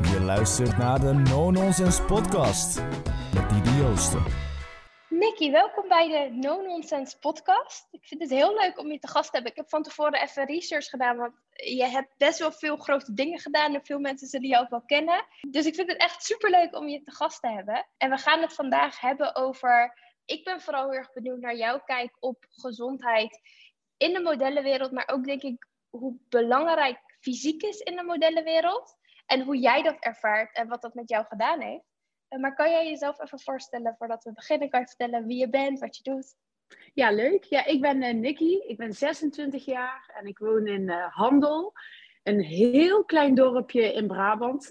Je luistert naar de No Nonsense Podcast met Didi Joosten. Nicky, welkom bij de No Nonsense Podcast. Ik vind het heel leuk om je te gast te hebben. Ik heb van tevoren even research gedaan, want je hebt best wel veel grote dingen gedaan en veel mensen zullen je ook wel kennen. Dus ik vind het echt super leuk om je te gast te hebben. En we gaan het vandaag hebben over. Ik ben vooral heel erg benieuwd naar jouw kijk op gezondheid in de modellenwereld, maar ook denk ik hoe belangrijk fysiek is in de modellenwereld. En hoe jij dat ervaart en wat dat met jou gedaan heeft. Uh, maar kan jij jezelf even voorstellen voordat we beginnen? Kan je vertellen wie je bent, wat je doet? Ja, leuk. Ja, ik ben uh, Nikki. Ik ben 26 jaar en ik woon in uh, Handel. Een heel klein dorpje in Brabant.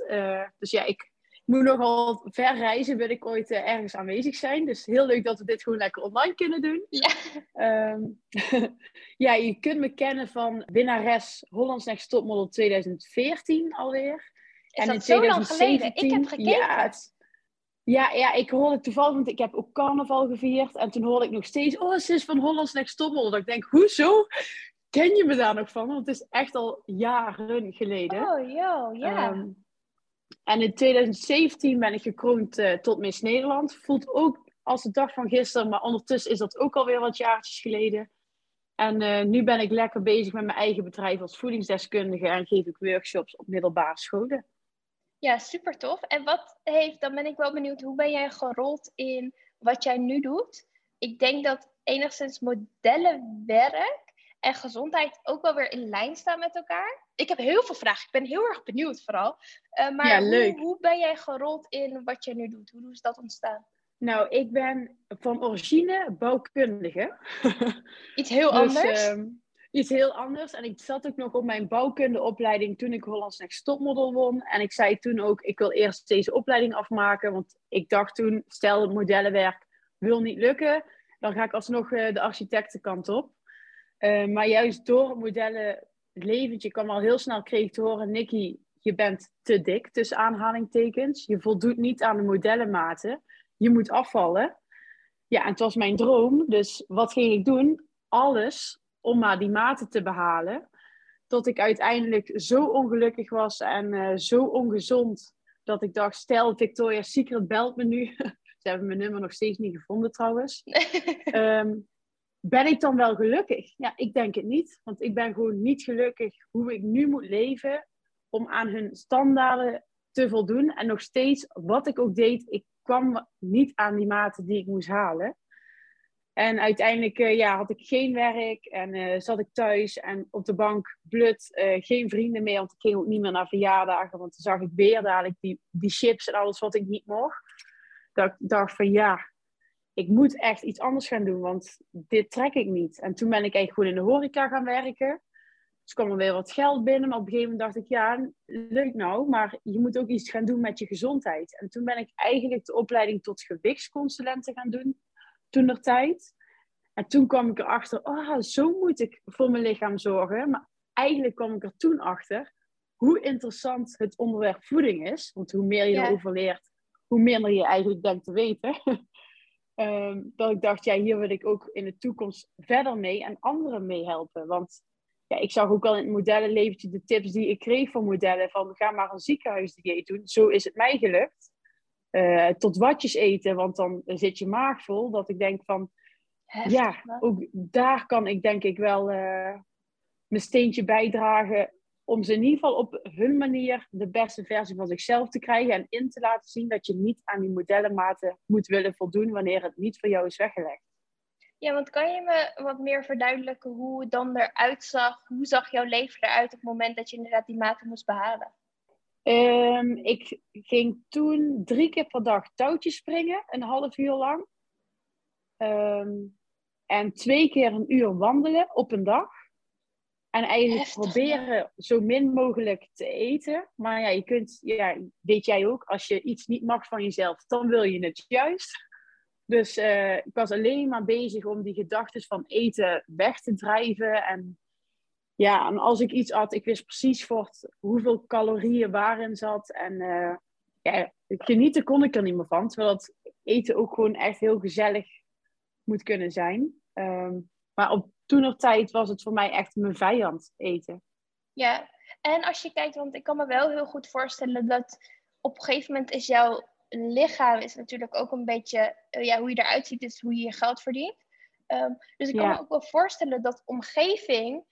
dus ja, ik moet nogal ver reizen, wil ik ooit ergens aanwezig zijn. Dus heel leuk dat we dit gewoon lekker online kunnen doen. Ja, um, ja je kunt me kennen van winnares Hollands Next Topmodel 2014 alweer. Is en dat zo lang geleden? Ik heb gekeken. Ja, het, ja, ja, ik hoorde toevallig, want ik heb ook carnaval gevierd. En toen hoorde ik nog steeds, oh, ze is van Hollands Next. Dat ik denk, hoezo ken je me daar nog van? Want het is echt al jaren geleden. Oh, joh, ja. Um, en in 2017 ben ik gekroond uh, tot Miss Nederland. Voelt ook als de dag van gisteren, maar ondertussen is dat ook alweer wat jaartjes geleden. En uh, nu ben ik lekker bezig met mijn eigen bedrijf als voedingsdeskundige en geef ik workshops op middelbare scholen. Ja, super tof. En wat heeft, dan ben ik wel benieuwd, hoe ben jij gerold in wat jij nu doet? Ik denk dat enigszins modellenwerk en gezondheid ook wel weer in lijn staan met elkaar. Ik heb heel veel vragen. Ik ben heel erg benieuwd vooral. Uh, maar ja, hoe, hoe, ben jij gerold in wat jij nu doet? Hoe is dat ontstaan? Nou, ik ben van origine bouwkundige. Iets heel dus, anders? Uh, iets heel anders. En ik zat ook nog op mijn bouwkundeopleiding toen ik Hollands Next Topmodel won. En ik zei toen ook, ik wil eerst deze opleiding afmaken. Want ik dacht toen, stel het modellenwerk wil niet lukken, dan ga ik alsnog uh, de architectenkant op. Uh, maar juist door het modellenleventje kwam al heel snel kreeg te horen, Nicky, je bent te dik, tussen aanhalingtekens. Je voldoet niet aan de modellenmaten. Je moet afvallen. Ja, en het was mijn droom. Dus wat ging ik doen? Alles om maar die maten te behalen. Tot ik uiteindelijk zo ongelukkig was en uh, zo ongezond. Dat ik dacht, stel Victoria's Secret belt me nu. Ze hebben mijn nummer nog steeds niet gevonden trouwens. um, ben ik dan wel gelukkig? Ja, ik denk het niet. Want ik ben gewoon niet gelukkig hoe ik nu moet leven om aan hun standaarden te voldoen. En nog steeds, wat ik ook deed, ik kwam niet aan die maten die ik moest halen. En uiteindelijk uh, ja, had ik geen werk en uh, zat ik thuis en op de bank blut. Uh, geen vrienden meer, want ik ging ook niet meer naar verjaardagen. Want toen zag ik weer dadelijk die, die chips en alles wat ik niet mocht. Dat ik dacht van ja, ik moet echt iets anders gaan doen, want dit trek ik niet. En toen ben ik eigenlijk gewoon in de horeca gaan werken. Dus kwam er weer wat geld binnen, maar op een gegeven moment dacht ik, ja, leuk nou, maar je moet ook iets gaan doen met je gezondheid. En toen ben ik eigenlijk de opleiding tot gewichtsconsulente gaan doen, toen er tijd. En toen kwam ik erachter, oh, zo moet ik voor mijn lichaam zorgen. Maar eigenlijk kwam ik er toen achter hoe interessant het onderwerp voeding is. Want hoe meer je ja. erover leert, hoe minder je eigenlijk denkt te weten. um, dat ik dacht, ja, hier wil ik ook in de toekomst verder mee en anderen mee helpen. Want ja, ik zag ook al in het modellenleventje de tips die ik kreeg van modellen. Van ga maar een ziekenhuisdieet doen. Zo is het mij gelukt. Uh, tot watjes eten, want dan zit je maag vol. Dat ik denk van, Heftig, ja, man. ook daar kan ik denk ik wel uh, mijn steentje bijdragen. Om ze in ieder geval op hun manier de beste versie van zichzelf te krijgen. En in te laten zien dat je niet aan die modellenmaten moet willen voldoen wanneer het niet voor jou is weggelegd. Ja, want kan je me wat meer verduidelijken hoe het dan eruit zag? Hoe zag jouw leven eruit op het moment dat je inderdaad die maten moest behalen? Um, ik ging toen drie keer per dag touwtjes springen, een half uur lang. Um, en twee keer een uur wandelen op een dag. En eigenlijk Heftig, proberen ja. zo min mogelijk te eten. Maar ja, je kunt, ja, weet jij ook, als je iets niet mag van jezelf, dan wil je het juist. Dus uh, ik was alleen maar bezig om die gedachten van eten weg te drijven. En ja, en als ik iets at, ik wist precies hoeveel calorieën waarin zat. En uh, ja, genieten kon ik er niet meer van. Terwijl het eten ook gewoon echt heel gezellig moet kunnen zijn. Um, maar op toenertijd was het voor mij echt mijn vijand eten. Ja, En als je kijkt, want ik kan me wel heel goed voorstellen dat op een gegeven moment is jouw lichaam is natuurlijk ook een beetje, eh, ja, hoe je eruit ziet, is hoe je je geld verdient. Ehm, dus ik kan me ook wel voorstellen dat omgeving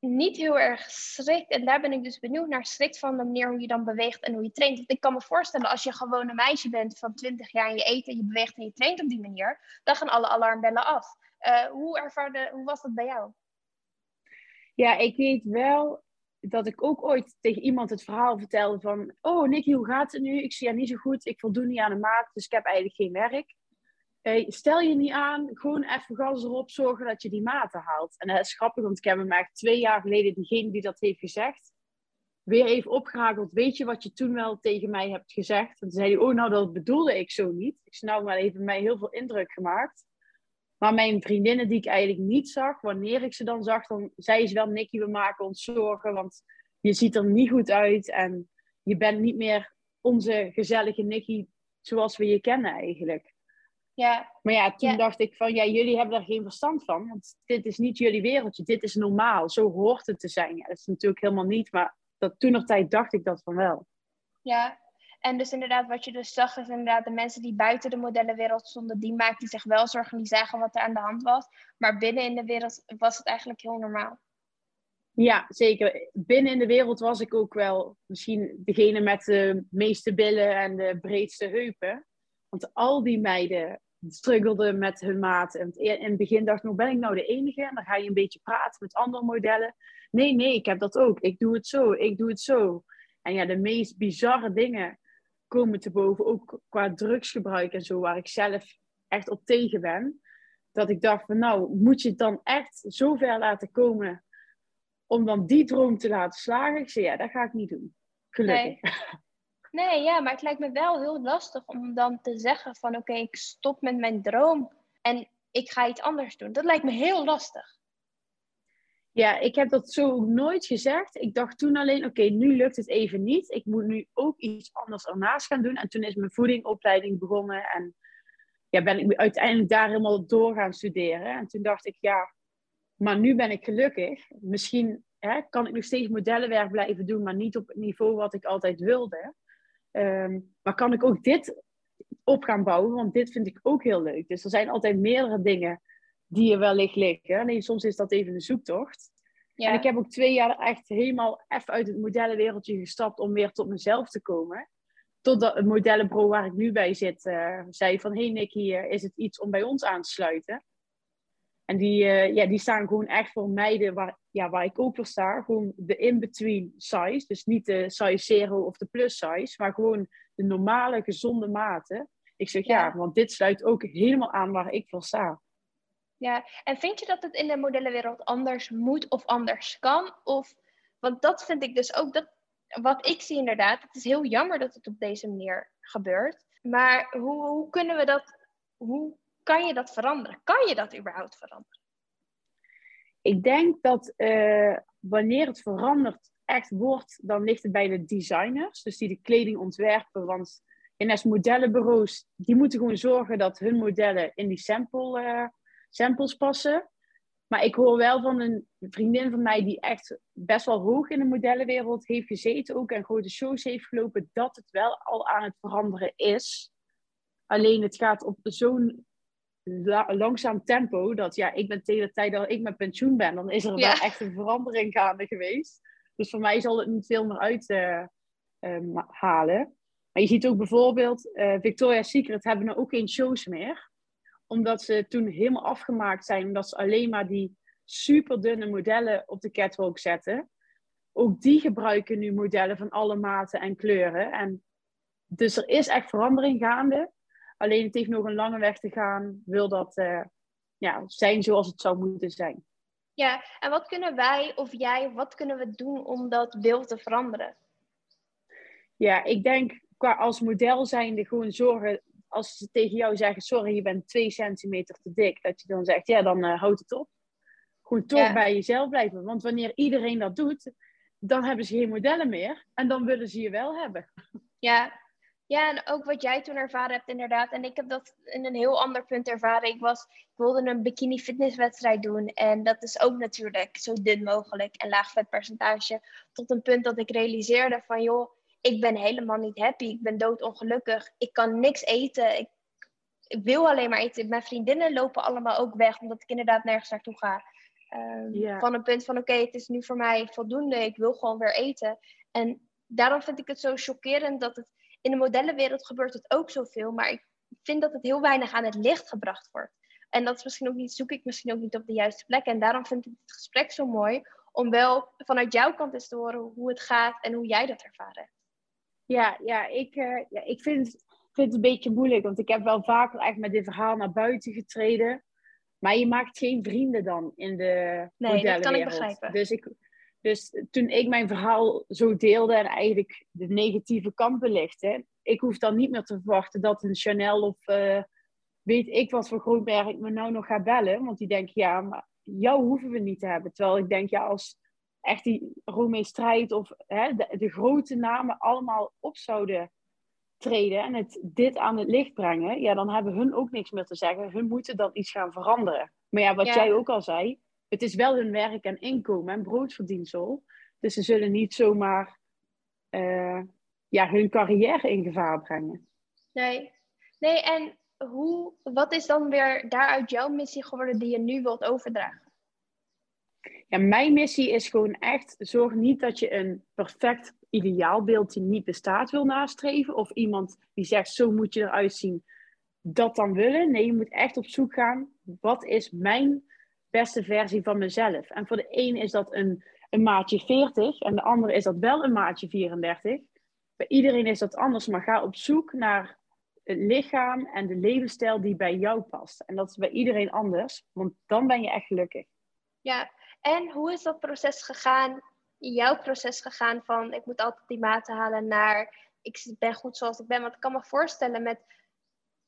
niet heel erg schrikt. En daar ben ik dus benieuwd naar schrikt van de manier hoe je dan beweegt en hoe je traint. Want ik kan me voorstellen, als je gewoon een meisje bent van 20 jaar en je eet en je beweegt en je traint op die manier, dan gaan alle alarmbellen af. Uh, hoe, ervaarde, hoe was dat bij jou? Ja, ik weet wel dat ik ook ooit tegen iemand het verhaal vertelde van... Oh, Nicky, hoe gaat het nu? Ik zie ja niet zo goed. Ik voldoen niet aan de maat, dus ik heb eigenlijk geen werk. Hey, stel je niet aan, gewoon even gas erop zorgen dat je die maten haalt. En dat is grappig, want ik heb hem echt twee jaar geleden, diegene die dat heeft gezegd, weer even opgerakeld. Weet je wat je toen wel tegen mij hebt gezegd? En toen zei hij, oh nou, dat bedoelde ik zo niet. Ik zei, nou, maar heeft mij heel veel indruk gemaakt. Maar mijn vriendinnen die ik eigenlijk niet zag, wanneer ik ze dan zag, dan zei ze wel, Nicky, we maken ons zorgen, want je ziet er niet goed uit en je bent niet meer onze gezellige Nicky zoals we je kennen eigenlijk. Ja. Maar ja, toen dacht ik van, ja, jullie hebben daar geen verstand van, want dit is niet jullie wereldje, dit is normaal, zo hoort het te zijn. Ja, dat is natuurlijk helemaal niet, maar dat, toen nog tijd dacht ik dat van wel. Ja, en dus inderdaad, wat je dus zag, is inderdaad de mensen die buiten de modellenwereld stonden, die maakten zich wel zorgen, die zagen wat er aan de hand was. Maar binnen in de wereld was het eigenlijk heel normaal. Ja, zeker. Binnen in de wereld was ik ook wel misschien degene met de meeste billen en de breedste heupen. Want al die meiden struggelden met hun maat. En in het begin dacht ik, nou ben ik nou de enige? En dan ga je een beetje praten met andere modellen. Nee, nee, ik heb dat ook. Ik doe het zo, ik doe het zo. En ja, de meest bizarre dingen komen te boven, ook qua drugsgebruik en zo, waar ik zelf echt op tegen ben. Dat ik dacht van nou, moet je het dan echt zo ver laten komen om dan die droom te laten slagen? Ik zei ja, dat ga ik niet doen. Gelukkig. Nee. nee ja, maar het lijkt me wel heel lastig om dan te zeggen van oké, ik stop met mijn droom en ik ga iets anders doen. Dat lijkt me heel lastig. Ja, ik heb dat zo nooit gezegd. Ik dacht toen alleen, oké, nu lukt het even niet. Ik moet nu ook iets anders ernaast gaan doen. En toen is mijn voedingopleiding begonnen. En ja, ben ik uiteindelijk daar helemaal door gaan studeren. En toen dacht ik, ja, maar nu ben ik gelukkig. Misschien hè, kan ik nog steeds modellenwerk blijven doen, maar niet op het niveau wat ik altijd wilde. Ehm, maar kan ik ook dit op gaan bouwen, want dit vind ik ook heel leuk. Dus er zijn altijd meerdere dingen die er wellicht liggen. Nee, soms is dat even een zoektocht. Ja. En ik heb ook twee jaar echt helemaal even uit het modellenwereldje gestapt om weer tot mezelf te komen. Totdat het modellenbureau waar ik nu bij zit uh, zei van... Hey Nicky, is het iets om bij ons aan te sluiten? En die, uh, ja, die staan gewoon echt voor meiden waar, ja, waar ik ook voor sta. Gewoon de in-between size. Dus niet de size zero of de plus size. Maar gewoon de normale, gezonde maten. Ik zeg ja, ja want dit sluit ook helemaal aan waar ik voor sta. Ja, en vind je dat het in de modellenwereld anders moet of anders kan? Of, want dat vind ik dus ook, dat, wat ik zie inderdaad, het is heel jammer dat het op deze manier gebeurt. Maar hoe, hoe kunnen we dat, hoe kan je dat veranderen? Kan je dat überhaupt veranderen? Ik denk dat uh, wanneer het veranderd echt wordt, dan ligt het bij de designers, dus die de kleding ontwerpen. Want in als modellenbureaus, die moeten gewoon zorgen dat hun modellen in die sample uh, samples passen. Maar ik hoor wel van een vriendin van mij die echt best wel hoog in de modellenwereld heeft gezeten ook en grote shows heeft gelopen, dat het wel al aan het veranderen is. Alleen het gaat op zo'n langzaam tempo dat ja, ik ben tegen de tijd dat ik met pensioen ben, dan is er wel echt een verandering gaande geweest. Dus voor mij zal het niet veel meer uithalen. Uh, maar je ziet ook bijvoorbeeld, uh, Victoria's Secret hebben nu ook geen shows meer omdat ze toen helemaal afgemaakt zijn, omdat ze alleen maar die super dunne modellen op de catwalk zetten. Ook die gebruiken nu modellen van alle maten en kleuren. En dus er is echt verandering gaande. Alleen het heeft nog een lange weg te gaan, wil dat uh, ja, zijn zoals het zou moeten zijn. Ja, en wat kunnen wij of jij, wat kunnen we doen om dat beeld te veranderen? Ja, ik denk qua als model zijnde gewoon zorgen als ze tegen jou zeggen, sorry, je bent twee centimeter te dik, dat je dan zegt, ja, dan uh, houd het op. Gewoon toch bij jezelf blijven. Want wanneer iedereen dat doet, dan hebben ze geen modellen meer en dan willen ze je wel hebben. Ja, Ja, en ook wat jij toen ervaren hebt, inderdaad. En ik heb dat in een heel ander punt ervaren. Ik, was, ik wilde een bikini fitnesswedstrijd doen. En dat is ook natuurlijk zo dun mogelijk en laag vetpercentage. Tot een punt dat ik realiseerde van, joh, ik ben helemaal niet happy. Ik ben doodongelukkig. Ik kan niks eten. Ik, ik wil alleen maar eten. Mijn vriendinnen lopen allemaal ook weg, omdat ik inderdaad nergens naartoe ga. Ehm, van een punt van, oké, het is nu voor mij voldoende. Ik wil gewoon weer eten. En daarom vind ik het zo chockerend dat het in de modellenwereld gebeurt het ook zoveel, maar ik vind dat het heel weinig aan het licht gebracht wordt. En dat is misschien ook niet, zoek ik misschien ook niet op de juiste plek. En daarom vind ik het gesprek zo mooi om wel vanuit jouw kant eens te horen hoe het gaat en hoe jij dat ervaren Ja, ja, ik, uh, ja, ik vind, vind het een beetje moeilijk, want ik heb wel vaker echt met dit verhaal naar buiten getreden. Maar je maakt geen vrienden dan in de Nee, dat kan ik begrijpen. Dus ik, dus toen ik mijn verhaal zo deelde en eigenlijk de negatieve kant belichtte, ik hoef dan niet meer te verwachten dat een Chanel of uh, weet ik wat voor groot merk me nou nog gaat bellen. Want die denken, ja, maar jou hoeven we niet te hebben. Terwijl ik denk, ja, als echt die Romee Strijd of hè, de, de, grote namen allemaal op zouden treden en het dit aan het licht brengen, ja, dan hebben hun ook niks meer te zeggen. Hun moeten dan iets gaan veranderen. Maar ja, wat jij ook al zei, het is wel hun werk en inkomen en broodverdiensel. Dus ze zullen niet zomaar uh, ja, hun carrière in gevaar brengen. Nee, nee en hoe, wat is dan weer daaruit jouw missie geworden die je nu wilt overdragen? Ja, mijn missie is gewoon echt, zorg niet dat je een perfect ideaalbeeld die niet bestaat wil nastreven. Of iemand die zegt, zo moet je eruit zien, dat dan willen. Nee, je moet echt op zoek gaan, wat is mijn beste versie van mezelf. En voor de een is dat een, een maatje 40 en de andere is dat wel een maatje 34. Bij iedereen is dat anders, maar ga op zoek naar het lichaam en de levensstijl die bij jou past. En dat is bij iedereen anders, want dan ben je echt gelukkig. Ja, en hoe is dat proces gegaan, jouw proces gegaan van ik moet altijd die maten halen naar ik ben goed zoals ik ben? Want ik kan me voorstellen met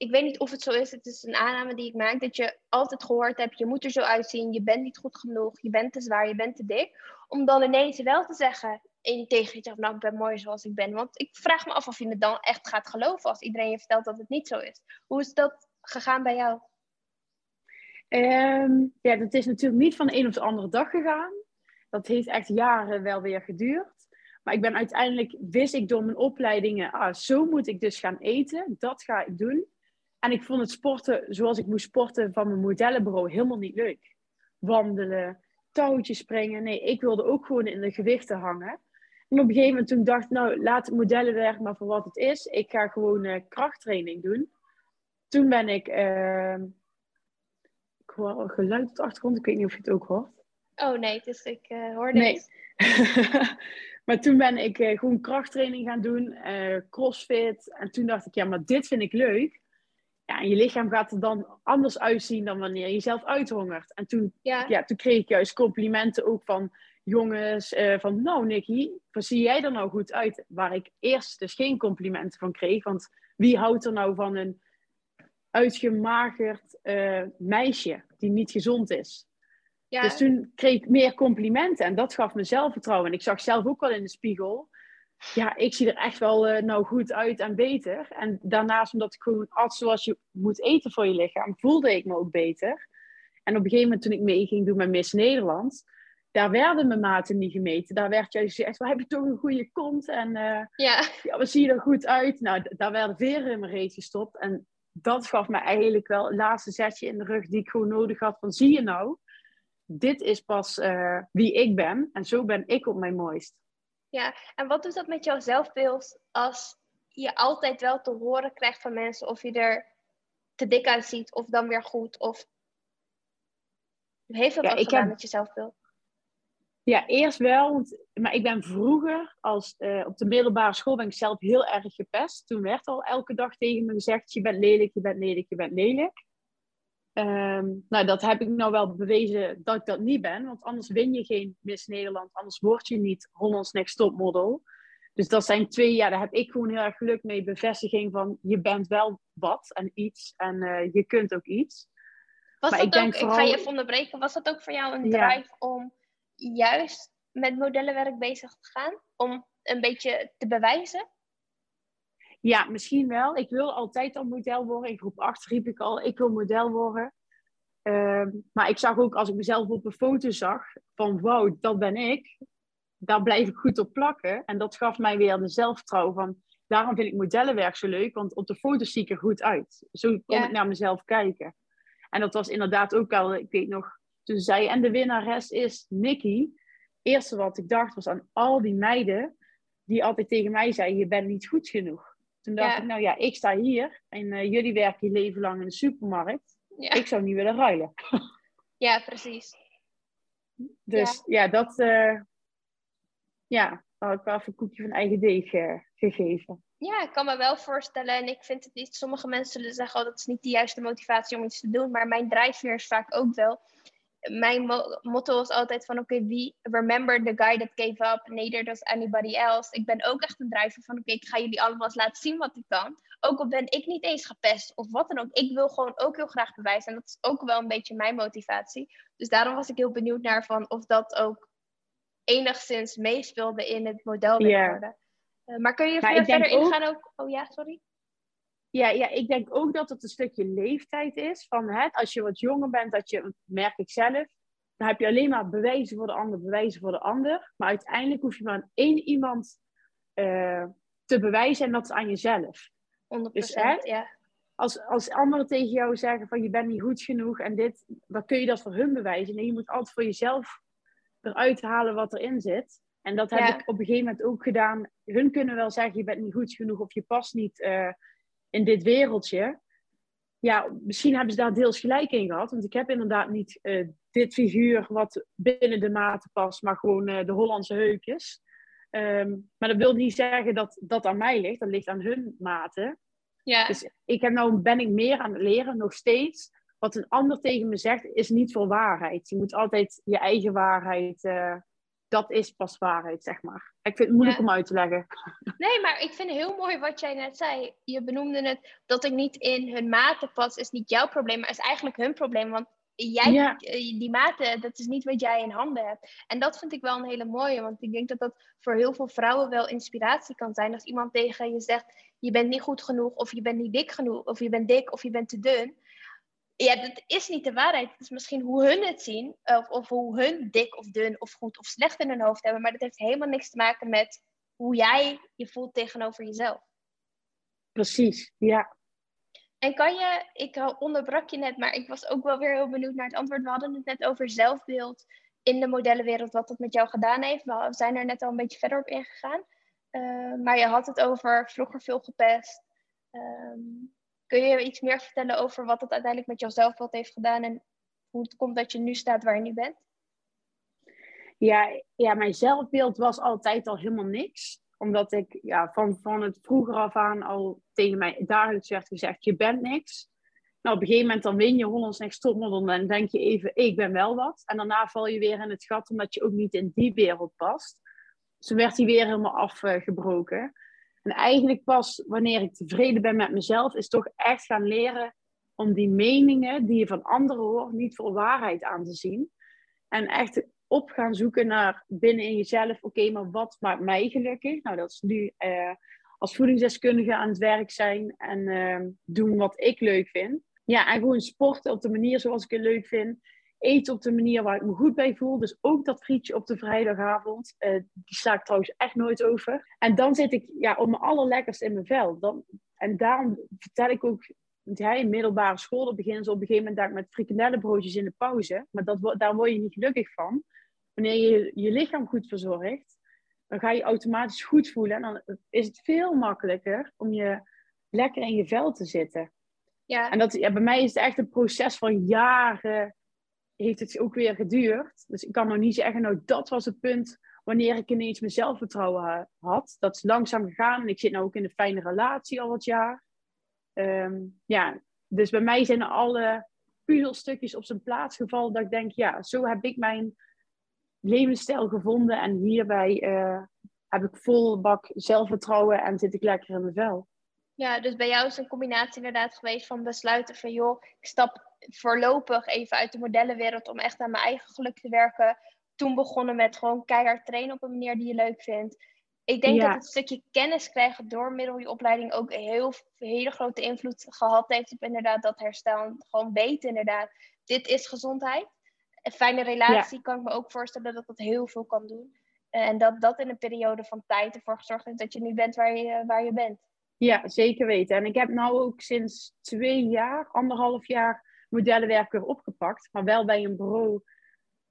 ik weet niet of het zo is, het is een aanname die ik maak, dat je altijd gehoord hebt, je moet er zo uitzien, je bent niet goed genoeg, je bent te zwaar, je bent te dik. Om dan ineens wel te zeggen in tegen jezelf, nou ik ben mooi zoals ik ben. Want ik vraag me af of je me dan echt gaat geloven als iedereen je vertelt dat het niet zo is. Hoe is dat gegaan bij jou? Um, ja, dat is natuurlijk niet van de een op de andere dag gegaan. Dat heeft echt jaren wel weer geduurd. Maar ik ben uiteindelijk, wist ik door mijn opleidingen, ah, zo moet ik dus gaan eten. Dat ga ik doen. En ik vond het sporten zoals ik moest sporten van mijn modellenbureau helemaal niet leuk. Wandelen, touwtjes springen. Nee, ik wilde ook gewoon in de gewichten hangen. En op een gegeven moment toen dacht ik, nou, laat het modellenwerk maar voor wat het is. Ik ga gewoon uh, krachttraining doen. Toen ben ik... Uh, ik hoor geluid op de achtergrond. Ik weet niet of je het ook hoort. Oh nee, dus ik uh, hoorde nee. maar toen ben ik uh, gewoon krachttraining gaan doen. crossfit. En toen dacht ik, ja, maar dit vind ik leuk ja, en je lichaam gaat er dan anders uitzien dan wanneer je jezelf uithongert. En toen, ja. toen kreeg ik juist complimenten ook van jongens, uh, van nou Nicky, wat zie jij er nou goed uit? Waar ik eerst dus geen complimenten van kreeg, want wie houdt er nou van een uitgemagerd uh, meisje die niet gezond is? Ja. Dus toen kreeg ik meer complimenten en dat gaf me zelfvertrouwen. En ik zag zelf ook wel in de spiegel ja, ik zie er echt wel uh, nou goed uit en beter. En daarnaast, omdat ik gewoon at zoals je moet eten voor je lichaam, voelde ik me ook beter. En op een gegeven moment toen ik mee ging doen met Miss Nederland, daar werden mijn maten niet gemeten. Daar werd juist gezegd, we hebben toch een goede kont en uh, ja. ja, we zien er goed uit. Nou, daar werden veren in mijn reet gestopt. En dat gaf me eigenlijk wel het laatste zetje in de rug die ik gewoon nodig had. Van zie je nou, dit is pas uh, wie ik ben en zo ben ik op mijn mooist. Ja, en wat doet dat met jouw zelfbeeld als je altijd wel te horen krijgt van mensen of je er te dik uitziet of dan weer goed? Of heeft dat ja, ook gedaan heb... met je zelfbeeld? Ja, eerst wel. Want, maar ik ben vroeger, als, uh, op de middelbare school, ben ik zelf heel erg gepest. Toen werd al elke dag tegen me gezegd, je bent lelijk, je bent lelijk, je bent lelijk. Um, nou, dat heb ik nou wel bewezen dat ik dat niet ben. Want anders win je geen Miss Nederland. Anders word je niet Hollands Next Top Model. Dus dat zijn twee, ja, daar heb ik gewoon heel erg geluk mee. Bevestiging van je bent wel wat en iets. En uh, je kunt ook iets. Was maar dat ik, denk vooral... ik ga je even onderbreken. Was dat ook voor jou een drive om juist met modellenwerk bezig te gaan? Om een beetje te bewijzen? Ja, misschien wel. Ik wil altijd al model worden. In groep 8 riep ik al, ik wil model worden. Ehm, maar ik zag ook als ik mezelf op een foto zag, van wow, dat ben ik. Daar blijf ik goed op plakken. En dat gaf mij weer de zelfvertrouwen van, daarom vind ik modellenwerk zo leuk, want op de foto's zie ik er goed uit. Zo kon ik naar mezelf kijken. En dat was inderdaad ook al, ik weet nog, toen zei en de winnares is Nikki. Eerste wat ik dacht was aan al die meiden die altijd tegen mij zeiden, je bent niet goed genoeg. Toen dacht ik, nou ja, ik sta hier en uh, jullie werken je leven lang in de supermarkt. Ja. Ik zou niet willen ruilen. Ja, precies. Dus ja, dat, uh, ja, had ik wel even een koekje van eigen deeg uh, gegeven. Ja, ik kan me wel voorstellen. En ik vind het niet, sommige mensen zullen zeggen, oh, dat is niet de juiste motivatie om iets te doen. Maar mijn drijfveer is vaak ook wel. Mijn motto was altijd van, oké, wie, remember the guy that gave up, neither does anybody else. Ik ben ook echt een drijver van, oké, ik ga jullie allemaal eens laten zien wat ik kan. Ook al ben ik niet eens gepest of wat dan ook. Ik wil gewoon ook heel graag bewijzen. En dat is ook wel een beetje mijn motivatie. Dus daarom was ik heel benieuwd naar van of dat ook enigszins meespeelde in het model worden. Uh, maar kun je verder ingaan ook... Oh ja, sorry. Ja, ja, ik denk ook dat het een stukje leeftijd is. Van, hè, als je wat jonger bent, dat je, merk ik zelf, dan heb je alleen maar bewijzen voor de ander, bewijzen voor de ander. Maar uiteindelijk hoef je maar aan één iemand uh, te bewijzen en dat is aan jezelf. 100%, dus, hè, ja. Als, als anderen tegen jou zeggen van je bent niet goed genoeg en dit, dan kun je dat voor hun bewijzen. Nee, je moet altijd voor jezelf eruit halen wat erin zit. En dat heb ik op een gegeven moment ook gedaan. Hun kunnen wel zeggen, je bent niet goed genoeg of je past niet uh, in dit wereldje. Ja, misschien hebben ze daar deels gelijk in gehad. Want ik heb inderdaad niet uh, dit figuur wat binnen de maten past, maar gewoon uh, de Hollandse heukjes. Um, maar dat wil niet zeggen dat dat aan mij ligt. Dat ligt aan hun maten. Ja. Dus ik heb nou, ben ik meer aan het leren, nog steeds. Wat een ander tegen me zegt, is niet voor waarheid. Je moet altijd je eigen waarheid uh, dat is pas waarheid, zeg maar. Ik vind het moeilijk om uit te leggen. Nee, maar ik vind het heel mooi wat jij net zei. Je benoemde het dat ik niet in hun maten pas, is niet jouw probleem, maar is eigenlijk hun probleem. Want jij, eh, die maten, dat is niet wat jij in handen hebt. En dat vind ik wel een hele mooie, want ik denk dat dat voor heel veel vrouwen wel inspiratie kan zijn. Als iemand tegen je zegt, je bent niet goed genoeg, of je bent niet dik genoeg, of je bent dik, of je bent te dun ja, dat is niet de waarheid. Het is misschien hoe hun het zien, of, of hoe hun dik of dun of goed of slecht in hun hoofd hebben, maar dat heeft helemaal niks te maken met hoe jij je voelt tegenover jezelf. Precies, ja. En kan je, ik onderbrak je net, maar ik was ook wel weer heel benieuwd naar het antwoord. We hadden het net over zelfbeeld in de modellenwereld, wat dat met jou gedaan heeft. We zijn er net al een beetje verder op ingegaan. Uh, maar je had het over vroeger veel gepest. Um, Kun je iets meer vertellen over wat het uiteindelijk met jouw zelfbeeld heeft gedaan en hoe het komt dat je nu staat waar je nu bent? Ja, ja mijn zelfbeeld was altijd al helemaal niks. Omdat ik ja, van, van het vroeger af aan al tegen mij dagelijks werd gezegd, je bent niks. Nou, op een gegeven moment dan win je Hollands Next Topmodel en denk je even, ik ben wel wat. En daarna val je weer in het gat omdat je ook niet in die wereld past. Toen werd hij weer helemaal afgebroken. En eigenlijk pas wanneer ik tevreden ben met mezelf, is toch echt gaan leren om die meningen die je van anderen hoort, niet voor waarheid aan te zien. En echt op gaan zoeken naar binnen in jezelf, oké, maar wat maakt mij gelukkig? Nou, dat is nu uh, als voedingsdeskundige aan het werk zijn en uh, doen wat ik leuk vind. Ja, en gewoon sporten op de manier zoals ik het leuk vind eten op de manier waar ik me goed bij voel. Dus ook dat frietje op de vrijdagavond. Uh, die sla ik trouwens echt nooit over. En dan zit ik ja, op mijn allerlekkerst in mijn vel. Dan, en daarom vertel ik ook... Ja, in middelbare school beginnen ze op een gegeven moment daar met frikandellenbroodjes in de pauze. Maar dat, daar word je niet gelukkig van. Wanneer je je lichaam goed verzorgt, dan ga je automatisch goed voelen. En dan is het veel makkelijker om je lekker in je vel te zitten. Ja. En dat, ja, bij mij is het echt een proces van jaren heeft het ook weer geduurd. Dus ik kan nog niet zeggen, nou dat was het punt wanneer ik ineens mijn zelfvertrouwen had. Dat is langzaam gegaan en ik zit nu ook in een fijne relatie al wat jaar. Ehm, ja, dus bij mij zijn alle puzzelstukjes op zijn plaats gevallen dat ik denk, ja, zo heb ik mijn levensstijl gevonden en hierbij uh, heb ik vol bak zelfvertrouwen en zit ik lekker in mijn vel. Ja, dus bij jou is een combinatie inderdaad geweest van besluiten van joh, ik stap voorlopig even uit de modellenwereld om echt aan mijn eigen geluk te werken. Toen begonnen met gewoon keihard trainen op een manier die je leuk vindt. Ik denk dat het stukje kennis krijgen door middel je opleiding ook een heel, hele grote invloed gehad heeft op inderdaad dat herstel. Gewoon weten inderdaad, dit is gezondheid. Een fijne relatie kan ik me ook voorstellen dat dat heel veel kan doen. En dat dat in een periode van tijd ervoor gezorgd heeft dat je nu bent waar je, waar je bent. Ja, zeker weten. En ik heb nou ook sinds twee jaar, anderhalf jaar, modellenwerk weer opgepakt. Maar wel bij een bureau.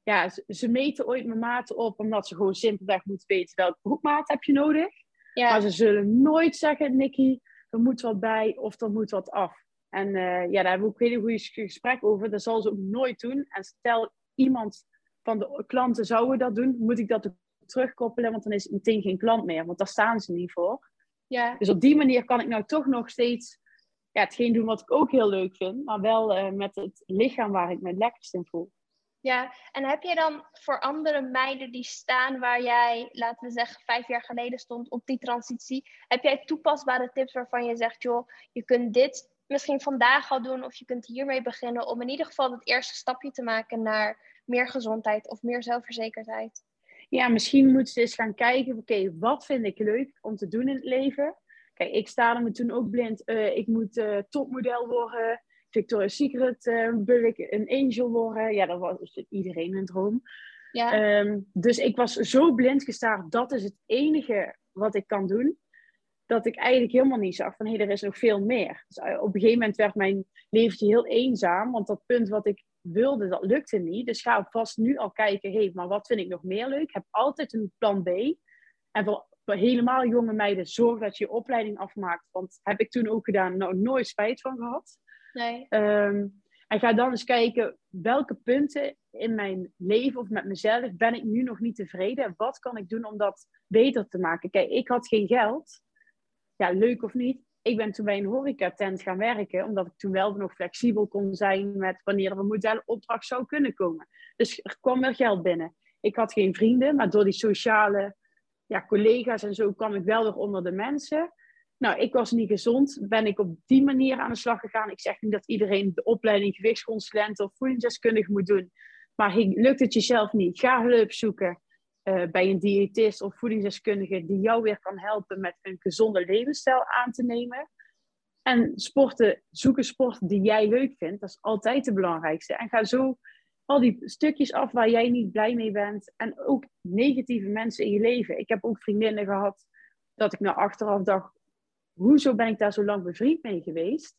Ja, ze, meten ooit mijn maten op, omdat ze gewoon simpelweg moeten weten welke broekmaat heb je nodig. Ja. Maar ze zullen nooit zeggen, Nicky, er moet wat bij of er moet wat af. En uh, ja, daar hebben we ook een hele goede gesprek over. Dat zal ze ook nooit doen. En stel iemand van de klanten zouden dat doen, moet ik dat ook terugkoppelen, want dan is het meteen geen klant meer, want daar staan ze niet voor. Ja. Dus op die manier kan ik nou toch nog steeds ja, hetgeen doen wat ik ook heel leuk vind, maar wel uh, met het lichaam waar ik me het lekkerst in voel. Ja, en heb je dan voor andere meiden die staan waar jij, laten we zeggen, vijf jaar geleden stond op die transitie, heb jij toepasbare tips waarvan je zegt, joh, je kunt dit misschien vandaag al doen of je kunt hiermee beginnen om in ieder geval het eerste stapje te maken naar meer gezondheid of meer zelfverzekerdheid? Ja, misschien moeten ze eens gaan kijken, oké, wat vind ik leuk om te doen in het leven? Kijk, ik sta me toen ook blind, uh, ik moet uh, topmodel worden, Victoria's Secret uh, wil ik een angel worden. Ja, dat was iedereen een droom. Ja. Um, dus ik was zo blind gestaard, dat is het enige wat ik kan doen. Dat ik eigenlijk helemaal niet zag van, hé, hey, er is nog veel meer. Dus op een gegeven moment werd mijn leventje heel eenzaam, want dat punt wat ik wilde, dat lukte niet. Dus ga vast nu al kijken, hé, hey, maar wat vind ik nog meer leuk? Heb altijd een plan B. En voor, helemaal jonge meiden, zorg dat je je opleiding afmaakt. Want heb ik toen ook gedaan, nou nooit spijt van gehad. Nee. Ehm, en ga dan eens kijken, welke punten in mijn leven of met mezelf ben ik nu nog niet tevreden? Wat kan ik doen om dat beter te maken? Kijk, ik had geen geld. Ja, leuk of niet ik ben toen bij een horecatent gaan werken, omdat ik toen wel nog flexibel kon zijn met wanneer er een modelopdracht zou kunnen komen. Dus er kwam er geld binnen. Ik had geen vrienden, maar door die sociale ja, collega's en zo kwam ik wel weer onder de mensen. Nou, ik was niet gezond, ben ik op die manier aan de slag gegaan. Ik zeg niet dat iedereen de opleiding gewichtsconsulent of voedingsdeskundige moet doen. Maar lukt het jezelf niet, ga hulp zoeken. Eh, bij een diëtist of voedingsdeskundige die jou weer kan helpen met een gezonde levensstijl aan te nemen. En sporten, zoek een sport die jij leuk vindt. Dat is altijd het belangrijkste. En ga zo al die stukjes af waar jij niet blij mee bent. En ook negatieve mensen in je leven. Ik heb ook vriendinnen gehad dat ik naar achteraf dacht: hoezo ben ik daar zo lang bevriend mee geweest?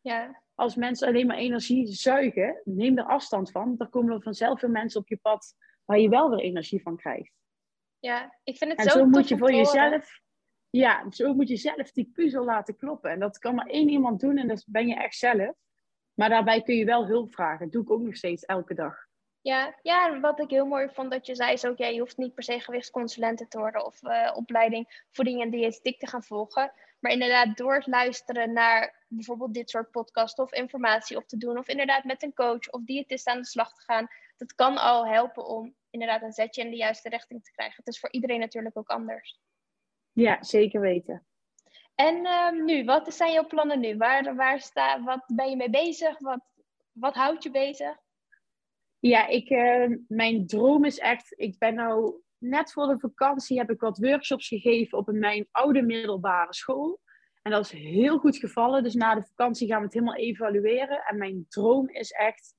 Ja. Als mensen alleen maar energie zuigen, neem er afstand van. Dan komen er vanzelf veel mensen op je pad waar je wel weer energie van krijgt. Ja, ik vind het en zo, zo moet je voor jezelf, ja, zo moet je zelf die puzzel laten kloppen. En dat kan maar één iemand doen en dat ben je echt zelf. Maar daarbij kun je wel hulp vragen. Dat doe ik ook nog steeds elke dag. Ja, ja, wat ik heel mooi vond dat je zei is ook, ja, je hoeft niet per se gewichtsconsulenten te worden of uh, opleiding voeding en diëtiek te gaan volgen. Maar inderdaad, door het luisteren naar bijvoorbeeld dit soort podcasts of informatie op te doen, of inderdaad met een coach of diëtist aan de slag te gaan, dat kan al helpen om inderdaad een zetje in de juiste richting te krijgen. Het is voor iedereen natuurlijk ook anders. Ja, zeker weten. En um, nu, wat zijn jouw plannen nu? Waar, waar sta, wat ben je mee bezig? Wat, wat houdt je bezig? Ja, ik, uh, mijn droom is echt, ik ben nou net voor de vakantie heb ik wat workshops gegeven op mijn oude middelbare school. En dat is heel goed gevallen. Dus na de vakantie gaan we het helemaal evalueren. En mijn droom is echt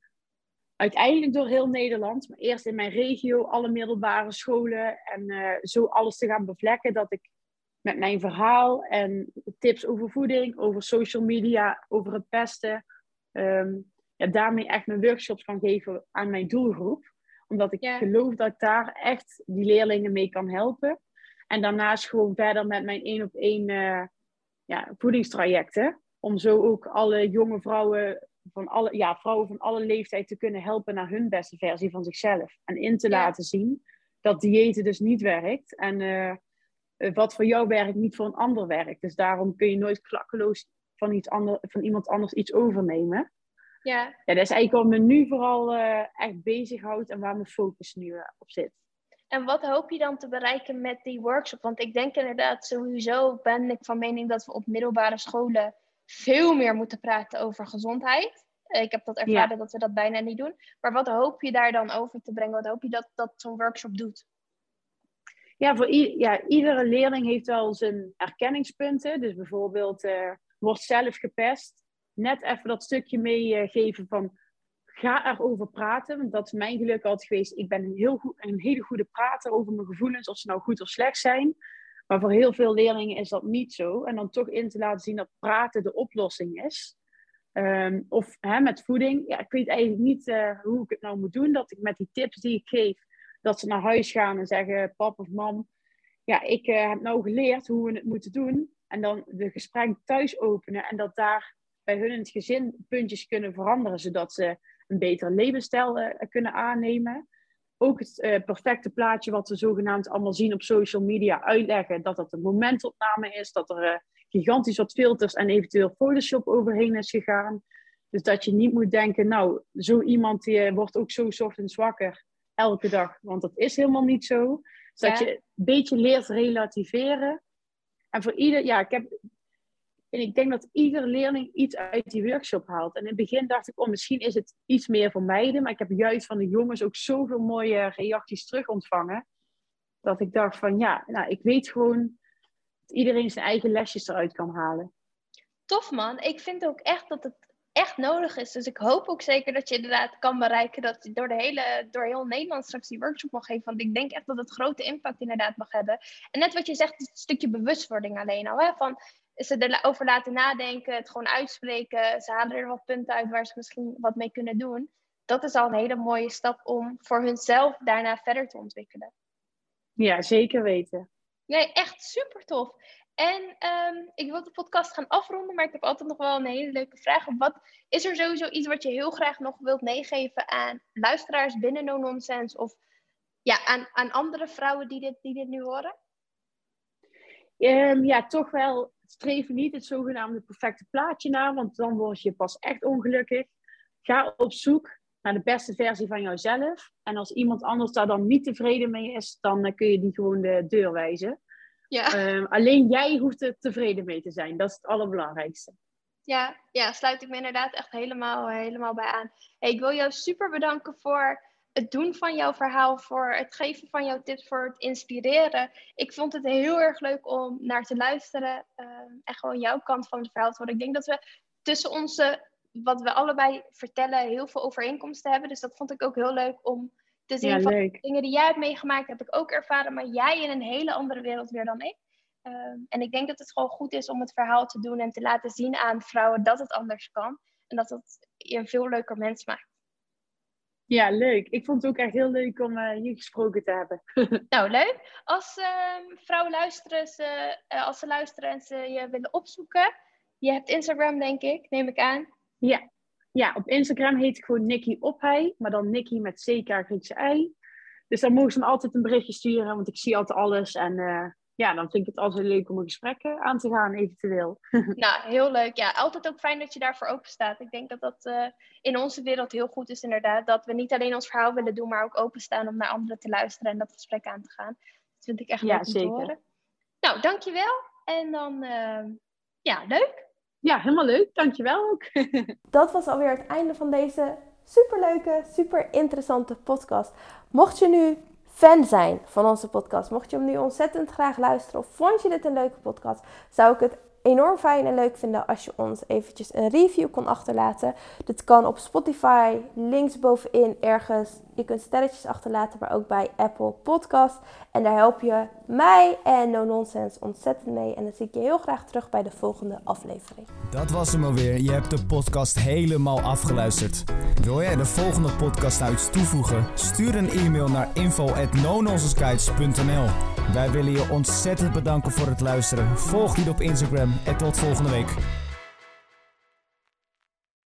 uiteindelijk door heel Nederland, maar eerst in mijn regio, alle middelbare scholen en uh, zo alles te gaan bevlekken dat ik met mijn verhaal en tips over voeding, over social media, over het pesten, um, ja, daarmee echt mijn workshops kan geven aan mijn doelgroep. Omdat ik geloof dat ik daar echt die leerlingen mee kan helpen. En daarnaast gewoon verder met mijn één op één uh, ja, voedingstrajecten. Om zo ook alle jonge vrouwen van alle, ja, vrouwen van alle leeftijd te kunnen helpen naar hun beste versie van zichzelf. En in te laten zien dat diëten dus niet werkt. En uh, wat voor jou werkt, niet voor een ander werkt. Dus daarom kun je nooit klakkeloos van, iets ander, van iemand anders iets overnemen. Ja. ja, dat is eigenlijk wat me nu vooral uh, echt bezighoudt en waar mijn focus nu uh, op zit. En wat hoop je dan te bereiken met die workshop? Want ik denk inderdaad, sowieso ben ik van mening dat we op middelbare scholen veel meer moeten praten over gezondheid. Eh, ik heb dat ervaren dat we dat bijna niet doen. Maar wat hoop je daar dan over te brengen? Wat hoop je dat, dat zo'n workshop doet? Ja, voor ja, iedere leerling heeft wel zijn erkenningspunten. Dus bijvoorbeeld uh, wordt zelf gepest. Net even dat stukje meegeven van ga erover praten. Want dat is mijn geluk altijd geweest. Ik ben een, heel goed, een hele goede prater over mijn gevoelens, of ze nou goed of slecht zijn. Maar voor heel veel leerlingen is dat niet zo. En dan toch in te laten zien dat praten de oplossing is. Ehm, of hè, met voeding. Ja, ik weet eigenlijk niet uh, hoe ik het nou moet doen. Dat ik met die tips die ik geef, dat ze naar huis gaan en zeggen: Pap of mam, ja, ik uh, heb nou geleerd hoe we het moeten doen. En dan de gesprek thuis openen en dat daar bij hun in het gezin puntjes kunnen veranderen, zodat ze een betere levensstijl uh, kunnen aannemen. Ook het uh, perfecte plaatje wat we zogenaamd allemaal zien op social media uitleggen, dat dat een momentopname is, dat er gigantisch wat filters en eventueel Photoshop overheen is gegaan. Dus dat je niet moet denken, nou, zo iemand die wordt ook zo ochtends wakker elke dag. Want dat is helemaal niet zo. Dus dat je een beetje leert relativeren. En voor ieder, ja, ik heb. En ik denk dat ieder leerling iets uit die workshop haalt. En in het begin dacht ik, oh, misschien is het iets meer voor meiden. Maar ik heb juist van de jongens ook zoveel mooie reacties terug ontvangen. Dat ik dacht van, ja, nou, ik weet gewoon dat iedereen zijn eigen lesjes eruit kan halen. Tof man. Ik vind ook echt dat het echt nodig is. Dus ik hoop ook zeker dat je inderdaad kan bereiken dat je door, de hele, door heel Nederland straks die workshop mag geven. Want ik denk echt dat het grote impact inderdaad mag hebben. En net wat je zegt, het stukje bewustwording alleen al. Hè? Van ze erover laten nadenken, het gewoon uitspreken. Ze halen er wat punten uit waar ze misschien wat mee kunnen doen. Dat is al een hele mooie stap om voor hunzelf daarna verder te ontwikkelen. Ja, zeker weten. Ja, echt super tof. En um, ik wil de podcast gaan afronden, maar ik heb altijd nog wel een hele leuke vraag. Wat is er sowieso iets wat je heel graag nog wilt meegeven aan luisteraars binnen No Nonsense of ja, aan, aan andere vrouwen die dit, die dit nu horen? Um, ja, toch wel streven niet het zogenaamde perfecte plaatje na, want dan word je pas echt ongelukkig. Ga op zoek naar de beste versie van jouzelf. En als iemand anders daar dan niet tevreden mee is, dan uh, kun je die gewoon de deur wijzen. Ja. Ehm, alleen jij hoeft er tevreden mee te zijn. Dat is het allerbelangrijkste. Ja, ja sluit ik me inderdaad echt helemaal, helemaal bij aan. Hey, ik wil jou super bedanken voor het doen van jouw verhaal, voor het geven van jouw tips, voor het inspireren. Ik vond het heel erg leuk om naar te luisteren uh, en gewoon jouw kant van het verhaal te horen. Ik denk dat we tussen onze, wat we allebei vertellen, heel veel overeenkomsten hebben. Dus dat vond ik ook heel leuk om te zien van dingen die jij hebt meegemaakt, heb ik ook ervaren, maar jij in een hele andere wereld weer dan ik. Ehm, en ik denk dat het gewoon goed is om het verhaal te doen en te laten zien aan vrouwen dat het anders kan. En dat het je een veel leuker mens maakt. Ja, leuk. Ik vond het ook echt heel leuk om uh, hier gesproken te hebben. nou, leuk. Als uh, vrouwen luisteren, ze, uh, als ze luisteren en ze je willen opzoeken. Je hebt Instagram, denk ik, neem ik aan. Ja, ja, op Instagram heet ik gewoon Nikki Ophei, maar dan Nikki met CK Griekse I. Dus dan mogen ze me altijd een berichtje sturen, want ik zie altijd alles. En uh, ja, dan vind ik het altijd leuk om een gesprek aan te gaan, eventueel. Nou, heel leuk. Ja, altijd ook fijn dat je daarvoor open staat. Ik denk dat dat uh, in onze wereld heel goed is, inderdaad. Dat we niet alleen ons verhaal willen doen, maar ook openstaan om naar anderen te luisteren en dat gesprek aan te gaan. Dat vind ik echt leuk om zeker. te horen. Nou, dankjewel. En dan, uh, ja, leuk ja, helemaal leuk. Dankjewel ook. Dat was alweer het einde van deze superleuke, super interessante podcast. Mocht je nu fan zijn van onze podcast, mocht je hem nu ontzettend graag luisteren of vond je dit een leuke podcast, zou ik het enorm fijn en leuk vinden als je ons eventjes een review kon achterlaten. Dit kan op Spotify, links bovenin ergens. Je kunt sterretjes achterlaten, maar ook bij Apple Podcast. En daar help je mij en No Nonsense ontzettend mee. En dan zie ik je heel graag terug bij de volgende aflevering. Dat was hem alweer. Je hebt de podcast helemaal afgeluisterd. Wil jij de volgende podcast nou iets toevoegen? Stuur een e-mail naar info@nononsenseguides.nl. Wij willen je ontzettend bedanken voor het luisteren. Volg die op Instagram en tot volgende week.